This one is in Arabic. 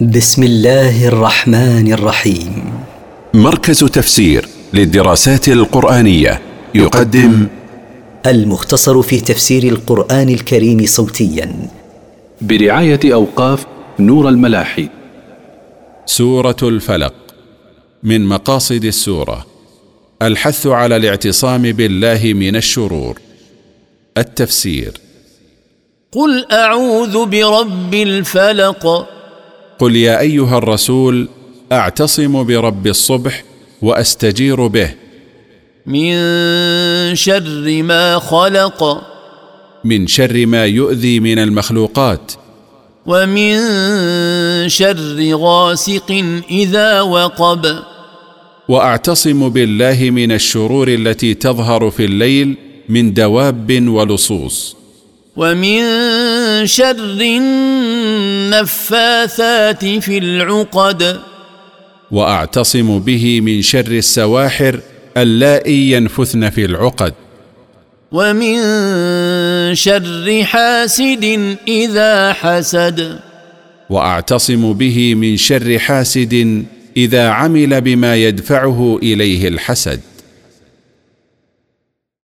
بسم الله الرحمن الرحيم. مركز تفسير للدراسات القرآنية يقدم المختصر في تفسير القرآن الكريم صوتيا. برعاية أوقاف نور الملاحي. سورة الفلق من مقاصد السورة. الحث على الاعتصام بالله من الشرور. التفسير. قل أعوذ برب الفلق. قل يا أيها الرسول أعتصم برب الصبح وأستجير به. من شر ما خلق. من شر ما يؤذي من المخلوقات. ومن شر غاسق إذا وقب. وأعتصم بالله من الشرور التي تظهر في الليل من دواب ولصوص. ومن شر النفاثات في العقد. وأعتصم به من شر السواحر اللائي ينفثن في العقد. ومن شر حاسد إذا حسد. وأعتصم به من شر حاسد إذا عمل بما يدفعه إليه الحسد.